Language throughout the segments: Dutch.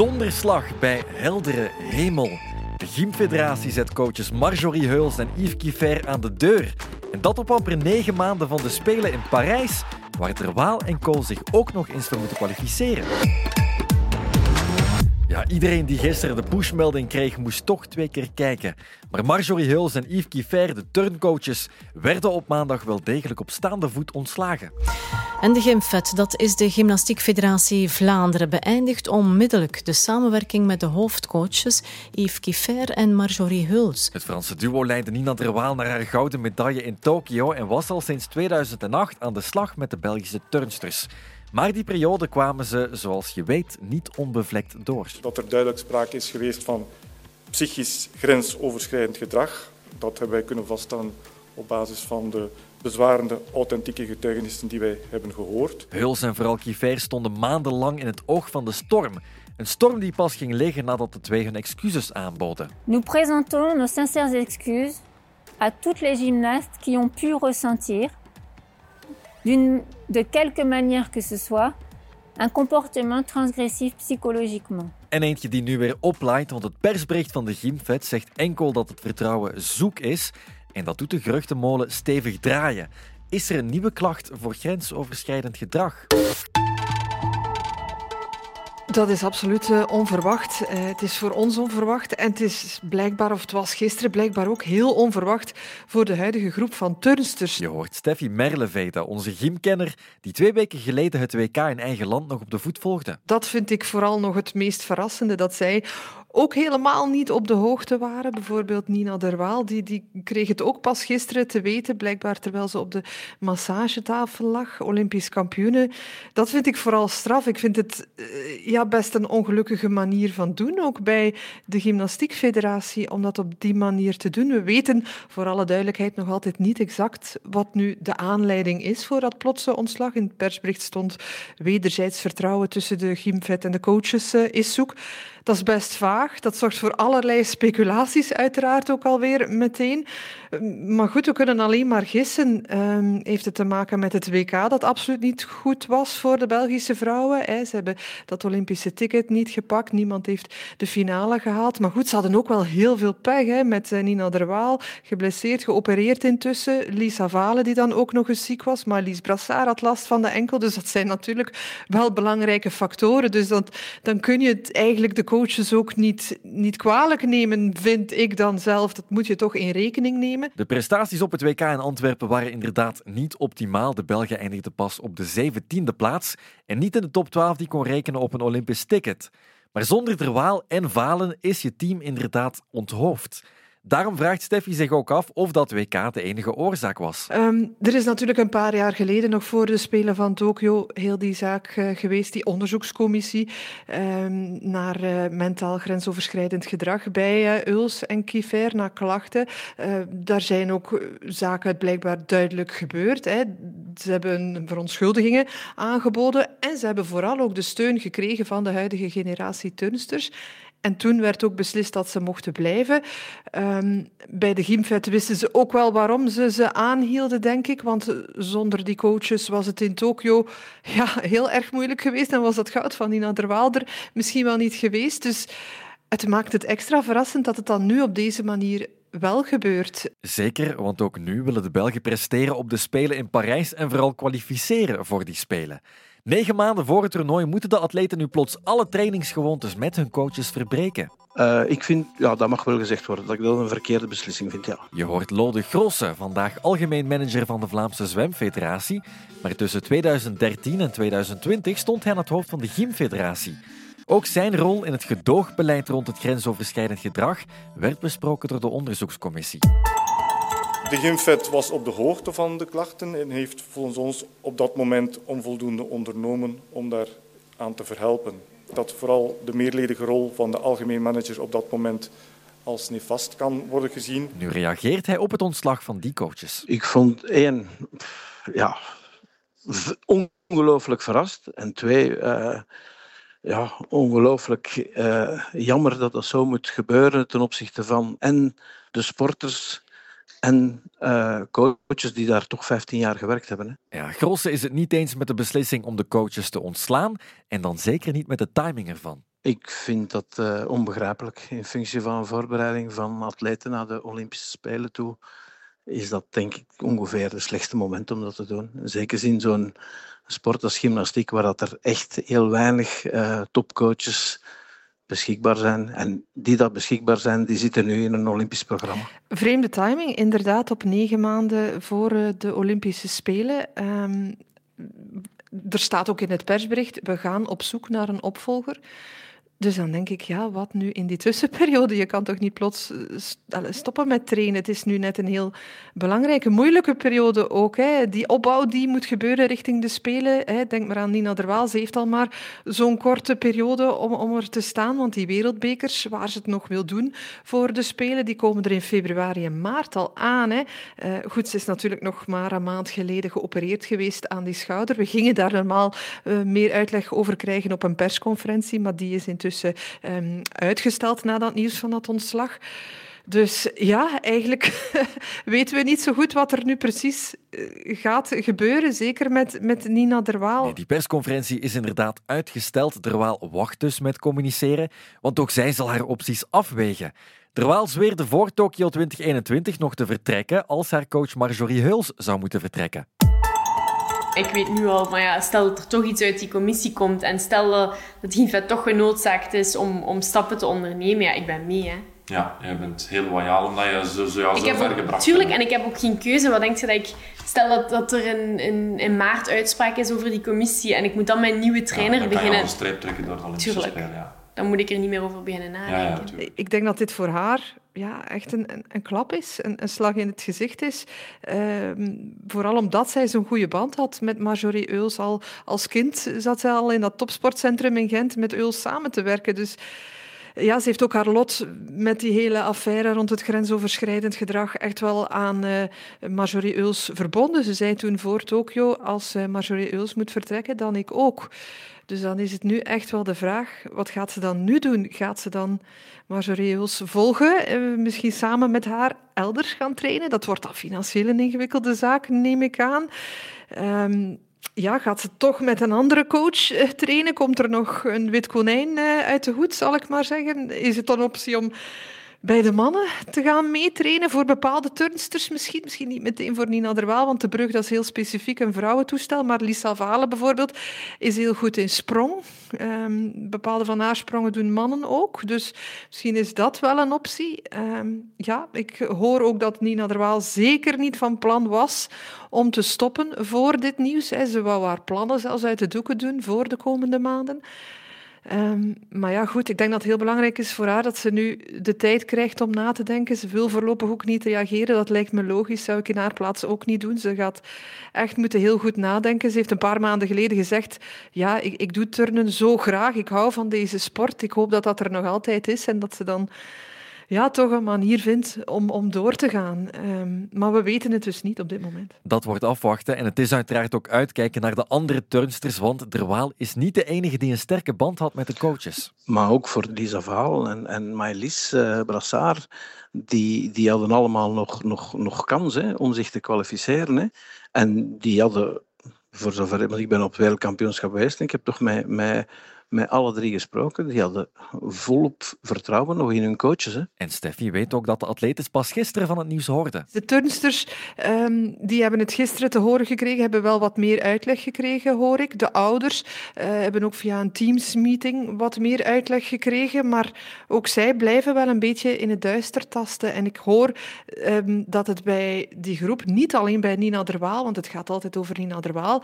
Donderslag bij heldere hemel. De Gymfederatie zet coaches Marjorie Heuls en Yves Kiefer aan de deur. En dat op amper negen maanden van de Spelen in Parijs, waar Terwaal en Kool zich ook nog eens voor moeten kwalificeren. Ja, iedereen die gisteren de pushmelding kreeg, moest toch twee keer kijken. Maar Marjorie Heuls en Yves Kiefer, de turncoaches, werden op maandag wel degelijk op staande voet ontslagen. En de Gymfed, dat is de Gymnastiekfederatie Vlaanderen, beëindigt onmiddellijk de samenwerking met de hoofdcoaches Yves Kiefer en Marjorie Huls. Het Franse duo leidde Nina Derwaal naar haar gouden medaille in Tokio en was al sinds 2008 aan de slag met de Belgische turnsters. Maar die periode kwamen ze, zoals je weet, niet onbevlekt door. Dat er duidelijk sprake is geweest van psychisch grensoverschrijdend gedrag. Dat hebben wij kunnen vaststellen op basis van de bezwarende, authentieke getuigenissen die wij hebben gehoord. Huls en vooral Kiefer stonden maandenlang in het oog van de storm. Een storm die pas ging liggen nadat de twee hun excuses aanboden. Nous présentons nos sincères excuses à toutes les gymnastes qui ont pu ressentir, de quelque manière que ce soit, un comportement transgressif psychologiquement. En eentje die nu weer oplaait, want het persbericht van de Gymfed zegt enkel dat het vertrouwen zoek is en dat doet de geruchtenmolen stevig draaien. Is er een nieuwe klacht voor grensoverschrijdend gedrag? Dat is absoluut uh, onverwacht. Uh, het is voor ons onverwacht en het is blijkbaar, of het was gisteren blijkbaar ook heel onverwacht voor de huidige groep van turnsters. Je hoort Steffi Merleveta, onze gymkenner, die twee weken geleden het WK in eigen land nog op de voet volgde. Dat vind ik vooral nog het meest verrassende, dat zij ook helemaal niet op de hoogte waren. Bijvoorbeeld Nina Derwaal, die, die kreeg het ook pas gisteren te weten, blijkbaar terwijl ze op de massagetafel lag, Olympisch kampioene. Dat vind ik vooral straf. Ik vind het uh, ja, best een ongelukkige manier van doen, ook bij de Gymnastiekfederatie, om dat op die manier te doen. We weten voor alle duidelijkheid nog altijd niet exact wat nu de aanleiding is voor dat plotse ontslag. In het persbericht stond wederzijds vertrouwen tussen de gymvet en de coaches uh, is zoek. Dat is best vaag. Dat zorgt voor allerlei speculaties, uiteraard ook alweer meteen. Maar goed, we kunnen alleen maar gissen. Um, heeft het te maken met het WK dat absoluut niet goed was voor de Belgische vrouwen? Ze hebben dat Olympische ticket niet gepakt. Niemand heeft de finale gehaald. Maar goed, ze hadden ook wel heel veel pech met Nina Derwaal, geblesseerd, geopereerd intussen. Lisa Valen, die dan ook nog eens ziek was. Maar Lies Brassard had last van de enkel. Dus dat zijn natuurlijk wel belangrijke factoren. Dus dan kun je het eigenlijk de coaches ook niet, niet kwalijk nemen, vind ik dan zelf. Dat moet je toch in rekening nemen. De prestaties op het WK in Antwerpen waren inderdaad niet optimaal. De Belgen eindigden pas op de zeventiende plaats en niet in de top 12 die kon rekenen op een Olympisch ticket. Maar zonder Terwaal en Valen is je team inderdaad onthoofd. Daarom vraagt Steffi zich ook af of dat WK de enige oorzaak was. Um, er is natuurlijk een paar jaar geleden, nog voor de Spelen van Tokio, heel die zaak uh, geweest, die onderzoekscommissie um, naar uh, mentaal grensoverschrijdend gedrag bij uh, Uls en Kiefer, na klachten. daar zijn ook zaken blijkbaar duidelijk gebeurd. Ze hebben verontschuldigingen aangeboden en ze hebben vooral ook de steun gekregen van de huidige generatie turnsters. En toen werd ook beslist dat ze mochten blijven. Um, bij de Gymfet wisten ze ook wel waarom ze ze aanhielden, denk ik. Want zonder die coaches was het in Tokio ja, heel erg moeilijk geweest. En was dat goud van Nina Derwaalder misschien wel niet geweest. Dus het maakt het extra verrassend dat het dan nu op deze manier wel gebeurt. Zeker, want ook nu willen de Belgen presteren op de Spelen in Parijs en vooral kwalificeren voor die Spelen. Negen maanden voor het toernooi moeten de atleten nu plots alle trainingsgewoontes met hun coaches verbreken. Uh, ik vind, ja, dat mag wel gezegd worden, dat ik dat een verkeerde beslissing vind, ja. Je hoort Lode Grosse, vandaag algemeen manager van de Vlaamse Zwemfederatie. Maar tussen 2013 en 2020 stond hij aan het hoofd van de Gymfederatie. Ook zijn rol in het gedoogbeleid rond het grensoverschrijdend gedrag werd besproken door de onderzoekscommissie. De Gymfed was op de hoogte van de klachten en heeft volgens ons op dat moment onvoldoende ondernomen om daar aan te verhelpen. Dat vooral de meerledige rol van de algemeen manager op dat moment als nefast kan worden gezien. Nu reageert hij op het ontslag van die coaches. Ik vond één, ja, ongelooflijk verrast. En twee, uh, ja, ongelooflijk uh, jammer dat dat zo moet gebeuren ten opzichte van en de sporters en uh, coaches die daar toch 15 jaar gewerkt hebben. Hè. Ja, Grosse is het niet eens met de beslissing om de coaches te ontslaan en dan zeker niet met de timing ervan. Ik vind dat uh, onbegrijpelijk. In functie van voorbereiding van atleten naar de Olympische Spelen toe is dat denk ik ongeveer het slechtste moment om dat te doen. Zeker in zo'n sport als gymnastiek, waar dat er echt heel weinig uh, topcoaches beschikbaar zijn. En die dat beschikbaar zijn, die zitten nu in een Olympisch programma. Vreemde timing, inderdaad, op negen maanden voor eh, de Olympische Spelen. Um, er staat ook in het persbericht, we gaan op zoek naar een opvolger. Dus dan denk ik, ja, wat nu in die tussenperiode? Je kan toch niet plots eh, stoppen met trainen? Het is nu net een heel belangrijke, moeilijke periode ook. Hè. Die opbouw die moet gebeuren richting de Spelen. Hè. Denk maar aan Nina Derwaal. Ze heeft al maar zo'n korte periode om, om er te staan. Want die wereldbekers, waar ze het nog wil doen voor de Spelen, die komen er in februari en maart al aan. Hè. Uh, goed, ze is natuurlijk nog maar een maand geleden geopereerd geweest aan die schouder. We gingen daar normaal uh, meer uitleg over krijgen op een persconferentie, maar die is intussen um, uitgesteld na dat nieuws van dat ontslag. Dus ja, eigenlijk weten we niet zo goed wat er nu precies eh, gaat gebeuren. Zeker met, met Nina Derwaal. Nee, die persconferentie is inderdaad uitgesteld. Derwaal wacht dus met communiceren, want ook zij zal haar opties afwegen. Derwaal zweerde voor Tokio 2021 nog te vertrekken als haar coach Marjorie Heuls zou moeten vertrekken ik weet nu al, maar ja, stel dat er toch iets uit die commissie komt en stel dat het Ginvet toch genoodzaakt is om, om stappen te ondernemen, ja, ik ben mee. Hè. Ja, jij bent heel loyaal omdat je zo, zo, ja, zo ver gebracht Tuurlijk, en ik heb ook geen keuze. Wat denk je dat ik... Stel dat, dat er in, in, in maart uitspraak is over die commissie en ik moet dan mijn nieuwe trainer ja, beginnen... Ja, een streep trekken door de Olympische. Spelen, ja. Dan moet ik er niet meer over beginnen nadenken. Ja, ik denk dat dit voor haar ja, echt een, een, klap is, een, een, slag in het gezicht is. Ehm, vooral omdat zij zo'n goede band had met Marjorie Euls. Al als kind zat zij al in dat topsportcentrum in Gent met Euls samen te werken. Dus ja, ze heeft ook haar lot met die hele affaire rond het grensoverschrijdend gedrag echt wel aan uh, Marjorie Euls verbonden. Ze zei toen voor Tokio, als uh, Marjorie Euls moet vertrekken, dan ik ook. Dus dan is het nu echt wel de vraag, wat gaat ze dan nu doen? Gaat ze dan Marjorie Euls volgen, eh, misschien samen met haar elders gaan trainen? Dat wordt dan financieel een ingewikkelde zaak, neem ik aan. Um, ja, gaat ze toch met een andere coach eh, trainen? Komt er nog een wit konijn eh, uit de hoed, zal ik maar zeggen? Is het dan optie om bij de mannen te gaan meetrainen voor bepaalde turnsters misschien. Misschien niet meteen voor Nina Derwaal, want de brug dat is heel specifiek een vrouwentoestel. Maar Lisa Valen bijvoorbeeld is heel goed in sprong. Um, bepaalde van haar sprongen doen mannen ook. Dus misschien is dat wel een optie. Um, ja, ik hoor ook dat Nina Derwaal zeker niet van plan was om te stoppen voor dit nieuws. Ze wou haar plannen zelfs uit de doeken doen voor de komende maanden. Um, maar ja, goed, ik denk dat het heel belangrijk is voor haar dat ze nu de tijd krijgt om na te denken. Ze wil voorlopig ook niet reageren. Dat lijkt me logisch, zou ik in haar plaats ook niet doen. Ze gaat echt moeten heel goed nadenken. Ze heeft een paar maanden geleden gezegd, ja, ik, ik doe turnen zo graag. Ik hou van deze sport. Ik hoop dat dat er nog altijd is en dat ze dan ja, toch een manier vindt om, om door te gaan. Um, maar we weten het dus niet op dit moment. Dat wordt afwachten. En het is uiteraard ook uitkijken naar de andere turnsters, want Derwaal is niet de enige die een sterke band had met de coaches. Maar ook voor Lisa Vaal en, en Maëlys uh, Brassard, die, die hadden allemaal nog, nog, nog kans hè, om zich te kwalificeren. Hè. En die hadden, voor zover, want ik ben op het wereldkampioenschap geweest en ik heb toch met, met alle drie gesproken. Die hadden volop vertrouwen nog in hun coaches. Hè. En Steffi weet ook dat de atleten pas gisteren van het nieuws hoorden. De turnsters um, die hebben het gisteren te horen gekregen, hebben wel wat meer uitleg gekregen, hoor ik. De ouders uh, hebben ook via een Teams-meeting wat meer uitleg gekregen, maar ook zij blijven wel een beetje in het duister tasten. En ik hoor um, dat het bij die groep, niet alleen bij Nina Derwaal, want het gaat altijd over Nina Derwaal,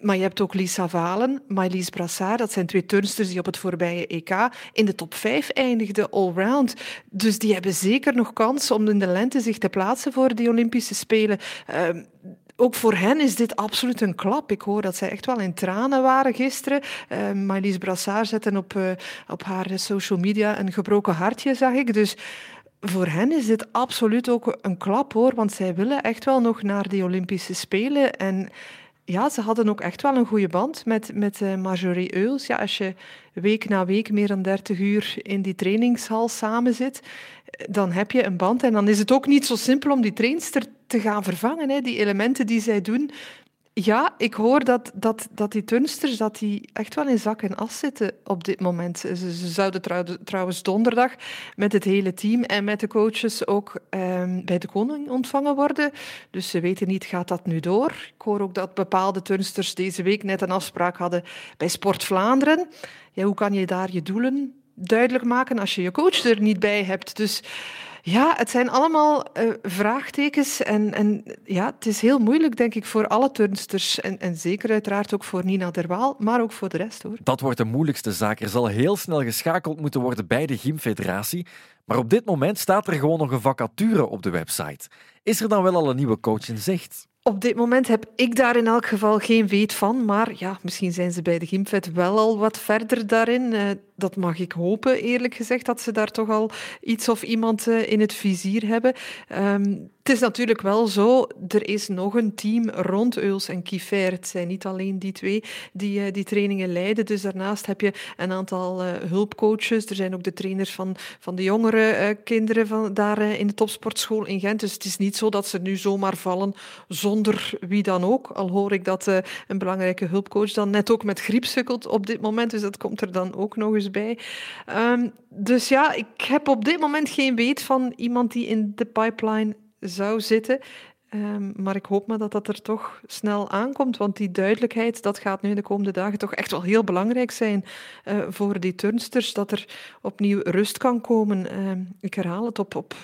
maar je hebt ook Lisa Valen, Maëlys Brassard, dat zijn twee turnsters die op het voorbije EK in de top 5 eindigden allround. Dus die hebben zeker nog kans om in de lente zich te plaatsen voor de Olympische Spelen. Uh, ook voor hen is dit absoluut een klap. Ik hoor dat zij echt wel in tranen waren gisteren. Uh, Marlies Brassard zette op, uh, op haar social media een gebroken hartje, zag ik. Dus voor hen is dit absoluut ook een klap, hoor. Want zij willen echt wel nog naar de Olympische Spelen. En ja, ze hadden ook echt wel een goede band met, met uh, Marjorie Euls. Ja, als je week na week meer dan 30 uur in die trainingshal samen zit, dan heb je een band. En dan is het ook niet zo simpel om die trainster te gaan vervangen. Hè. Die elementen die zij doen, Ja, ik hoor dat, dat, dat die turnsters dat die echt wel in zak en as zitten op dit moment. Ze, zouden trouwens donderdag met het hele team en met de coaches ook ehm, bij de koning ontvangen worden. Dus ze weten niet, gaat dat nu door? Ik hoor ook dat bepaalde turnsters deze week net een afspraak hadden bij Sport Vlaanderen. Ja, hoe kan je daar je doelen duidelijk maken als je je coach er niet bij hebt? Dus ja, het zijn allemaal uh, vraagtekens. En, en ja, het is heel moeilijk, denk ik, voor alle turnsters. En, en zeker uiteraard ook voor Nina Derwaal, maar ook voor de rest. hoor. Dat wordt de moeilijkste zaak. Er zal heel snel geschakeld moeten worden bij de Gymfederatie. Maar op dit moment staat er gewoon nog een vacature op de website. Is er dan wel al een nieuwe coach in zicht? Op dit moment heb ik daar in elk geval geen weet van. Maar ja, misschien zijn ze bij de Gymfed wel al wat verder daarin. Dat mag ik hopen, eerlijk gezegd, dat ze daar toch al iets of iemand uh, in het vizier hebben. Um, het is natuurlijk wel zo, er is nog een team rond Euls en Kiefer. Het zijn niet alleen die twee die uh, die trainingen leiden. Dus daarnaast heb je een aantal uh, hulpcoaches. Er zijn ook de trainers van, van de jongere kinderen van, daar in de topsportschool in Gent. Dus het is niet zo dat ze nu zomaar vallen zonder wie dan ook. Al hoor ik dat een belangrijke hulpcoach dan net ook met griep sukkelt op dit moment. Dus dat komt er dan ook nog eens bij. Um, dus ja, ik heb op dit moment geen weet van iemand die in de pipeline zou zitten. Um, maar ik hoop maar dat dat er toch snel aankomt, want die duidelijkheid dat gaat nu de komende dagen toch echt wel heel belangrijk zijn uh, voor die turnsters, dat er opnieuw rust kan komen. Uh, ik herhaal het op, op,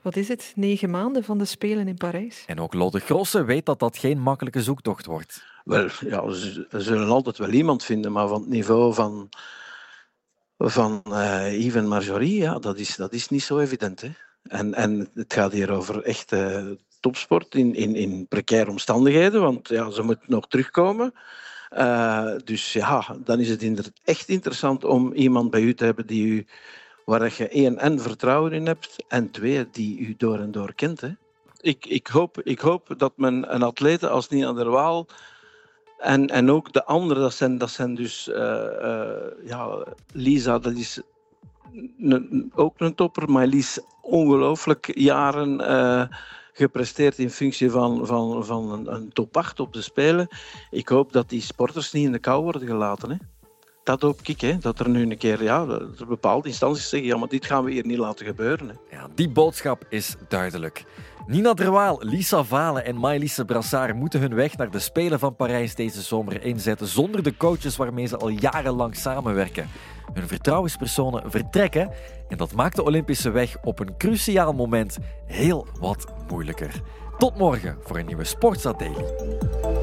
wat is het, negen maanden van de Spelen in Parijs. En ook Lotte Grosse weet dat dat geen makkelijke zoektocht wordt. Wel, ja, ze zullen altijd wel iemand vinden, maar van het niveau van, van uh, Yves en Marjorie, ja, dat, is, dat is niet zo evident. Hè? En, en het gaat hier over echte topsport in, in, in precaire omstandigheden, want ja, ze moet nog terugkomen. Uh, dus ja, dan is het echt interessant om iemand bij u te hebben die u, waar je één en vertrouwen in hebt en twee die u door en door kent. Hè. Ik, ik, hoop, ik hoop dat men een atlete als Nina der Waal en, en ook de anderen, dat zijn, dat zijn dus uh, uh, ja, Lisa, dat is ook een topper, maar Lies ongelooflijk jaren uh, gepresteerd in functie van, van, van een, een, top 8 op de Spelen. Ik hoop dat die sporters niet in de kou worden gelaten. Hè. Dat hoop ik, hè. dat er nu een keer ja, bepaalde instanties zeggen, ja, maar dit gaan we hier niet laten gebeuren. Hè. Ja, die boodschap is duidelijk. Nina Derwaal, Lisa Valen en Maëlys Brassard moeten hun weg naar de Spelen van Parijs deze zomer inzetten zonder de coaches waarmee ze al jarenlang samenwerken. Hun vertrouwenspersonen vertrekken en dat maakt de Olympische weg op een cruciaal moment heel wat moeilijker. Tot morgen voor een nieuwe Sportsa Daily.